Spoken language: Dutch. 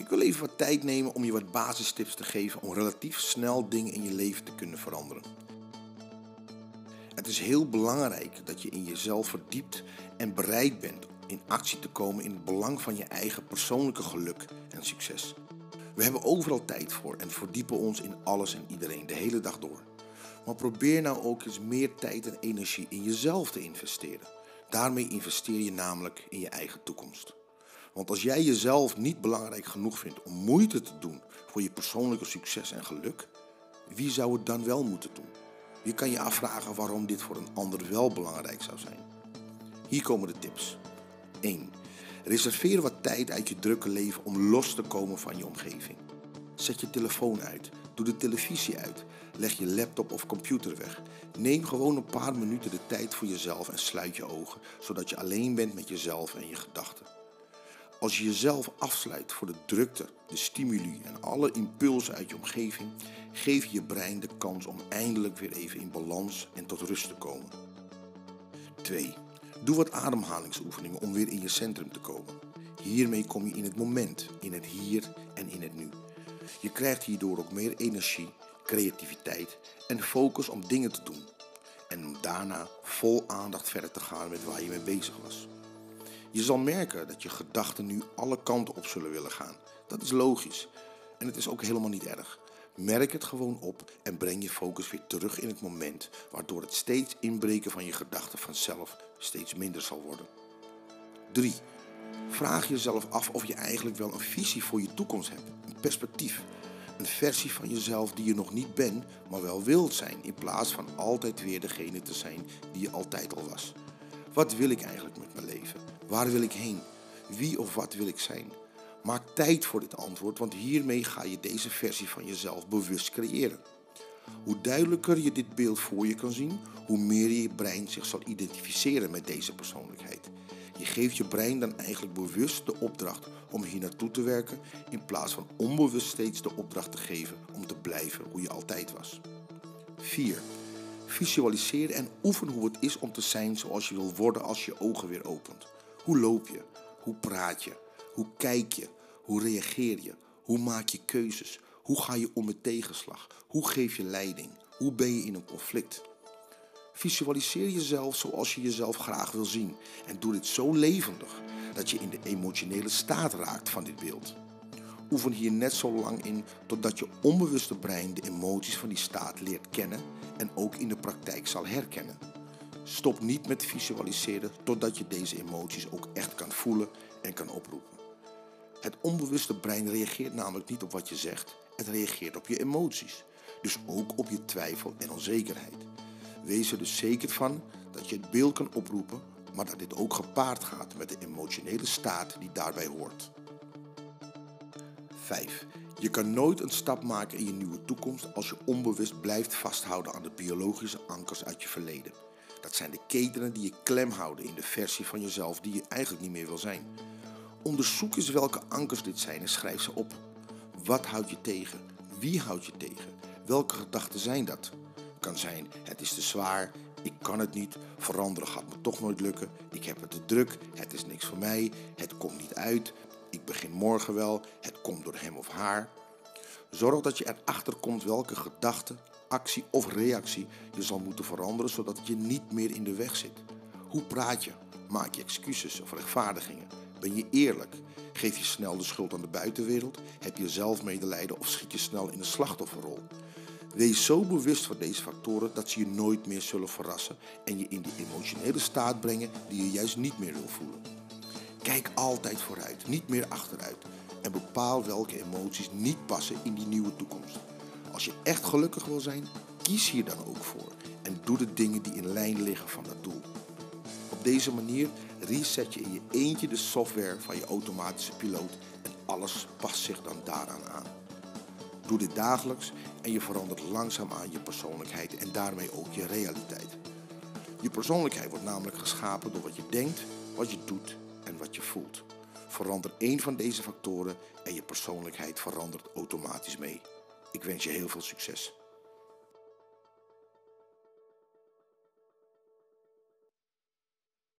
Ik wil even wat tijd nemen om je wat basistips te geven om relatief snel dingen in je leven te kunnen veranderen. Het is heel belangrijk dat je in jezelf verdiept en bereid bent in actie te komen in het belang van je eigen persoonlijke geluk en succes. We hebben overal tijd voor en verdiepen ons in alles en iedereen de hele dag door. Maar probeer nou ook eens meer tijd en energie in jezelf te investeren. Daarmee investeer je namelijk in je eigen toekomst. Want als jij jezelf niet belangrijk genoeg vindt om moeite te doen voor je persoonlijke succes en geluk, wie zou het dan wel moeten doen? Je kan je afvragen waarom dit voor een ander wel belangrijk zou zijn. Hier komen de tips. 1. Reserveer wat tijd uit je drukke leven om los te komen van je omgeving. Zet je telefoon uit, doe de televisie uit, leg je laptop of computer weg. Neem gewoon een paar minuten de tijd voor jezelf en sluit je ogen, zodat je alleen bent met jezelf en je gedachten. Als je jezelf afsluit voor de drukte, de stimuli en alle impulsen uit je omgeving, geef je brein de kans om eindelijk weer even in balans en tot rust te komen. 2. Doe wat ademhalingsoefeningen om weer in je centrum te komen. Hiermee kom je in het moment, in het hier en in het nu. Je krijgt hierdoor ook meer energie, creativiteit en focus om dingen te doen. En om daarna vol aandacht verder te gaan met waar je mee bezig was. Je zal merken dat je gedachten nu alle kanten op zullen willen gaan. Dat is logisch. En het is ook helemaal niet erg. Merk het gewoon op en breng je focus weer terug in het moment, waardoor het steeds inbreken van je gedachten vanzelf steeds minder zal worden. 3. Vraag jezelf af of je eigenlijk wel een visie voor je toekomst hebt, een perspectief. Een versie van jezelf die je nog niet bent, maar wel wilt zijn, in plaats van altijd weer degene te zijn die je altijd al was. Wat wil ik eigenlijk met mijn leven? Waar wil ik heen? Wie of wat wil ik zijn? Maak tijd voor dit antwoord, want hiermee ga je deze versie van jezelf bewust creëren. Hoe duidelijker je dit beeld voor je kan zien, hoe meer je brein zich zal identificeren met deze persoonlijkheid. Je geeft je brein dan eigenlijk bewust de opdracht om hier naartoe te werken, in plaats van onbewust steeds de opdracht te geven om te blijven hoe je altijd was. 4. Visualiseer en oefen hoe het is om te zijn zoals je wil worden als je ogen weer opent. Hoe loop je? Hoe praat je? Hoe kijk je? Hoe reageer je? Hoe maak je keuzes? Hoe ga je om met tegenslag? Hoe geef je leiding? Hoe ben je in een conflict? Visualiseer jezelf zoals je jezelf graag wil zien en doe dit zo levendig dat je in de emotionele staat raakt van dit beeld. Oefen hier net zo lang in totdat je onbewuste brein de emoties van die staat leert kennen en ook in de praktijk zal herkennen. Stop niet met visualiseren totdat je deze emoties ook echt kan voelen en kan oproepen. Het onbewuste brein reageert namelijk niet op wat je zegt, het reageert op je emoties. Dus ook op je twijfel en onzekerheid. Wees er dus zeker van dat je het beeld kan oproepen, maar dat dit ook gepaard gaat met de emotionele staat die daarbij hoort. 5. Je kan nooit een stap maken in je nieuwe toekomst als je onbewust blijft vasthouden aan de biologische ankers uit je verleden. Dat zijn de ketenen die je klem houden in de versie van jezelf die je eigenlijk niet meer wil zijn. Onderzoek eens welke ankers dit zijn en schrijf ze op. Wat houdt je tegen? Wie houdt je tegen? Welke gedachten zijn dat? Kan zijn, het is te zwaar, ik kan het niet, veranderen gaat me toch nooit lukken, ik heb het te druk, het is niks voor mij, het komt niet uit, ik begin morgen wel, het komt door hem of haar. Zorg dat je erachter komt welke gedachte, actie of reactie je zal moeten veranderen zodat je niet meer in de weg zit. Hoe praat je? Maak je excuses of rechtvaardigingen? Ben je eerlijk? Geef je snel de schuld aan de buitenwereld? Heb je zelf medelijden of schiet je snel in een slachtofferrol? Wees zo bewust van deze factoren dat ze je nooit meer zullen verrassen en je in die emotionele staat brengen die je juist niet meer wil voelen. Kijk altijd vooruit, niet meer achteruit en bepaal welke emoties niet passen in die nieuwe toekomst. Als je echt gelukkig wil zijn, kies hier dan ook voor en doe de dingen die in lijn liggen van dat doel. Op deze manier reset je in je eentje de software van je automatische piloot en alles past zich dan daaraan aan. Doe dit dagelijks en je verandert langzaam aan je persoonlijkheid en daarmee ook je realiteit. Je persoonlijkheid wordt namelijk geschapen door wat je denkt, wat je doet en wat je voelt. Verander één van deze factoren en je persoonlijkheid verandert automatisch mee. Ik wens je heel veel succes.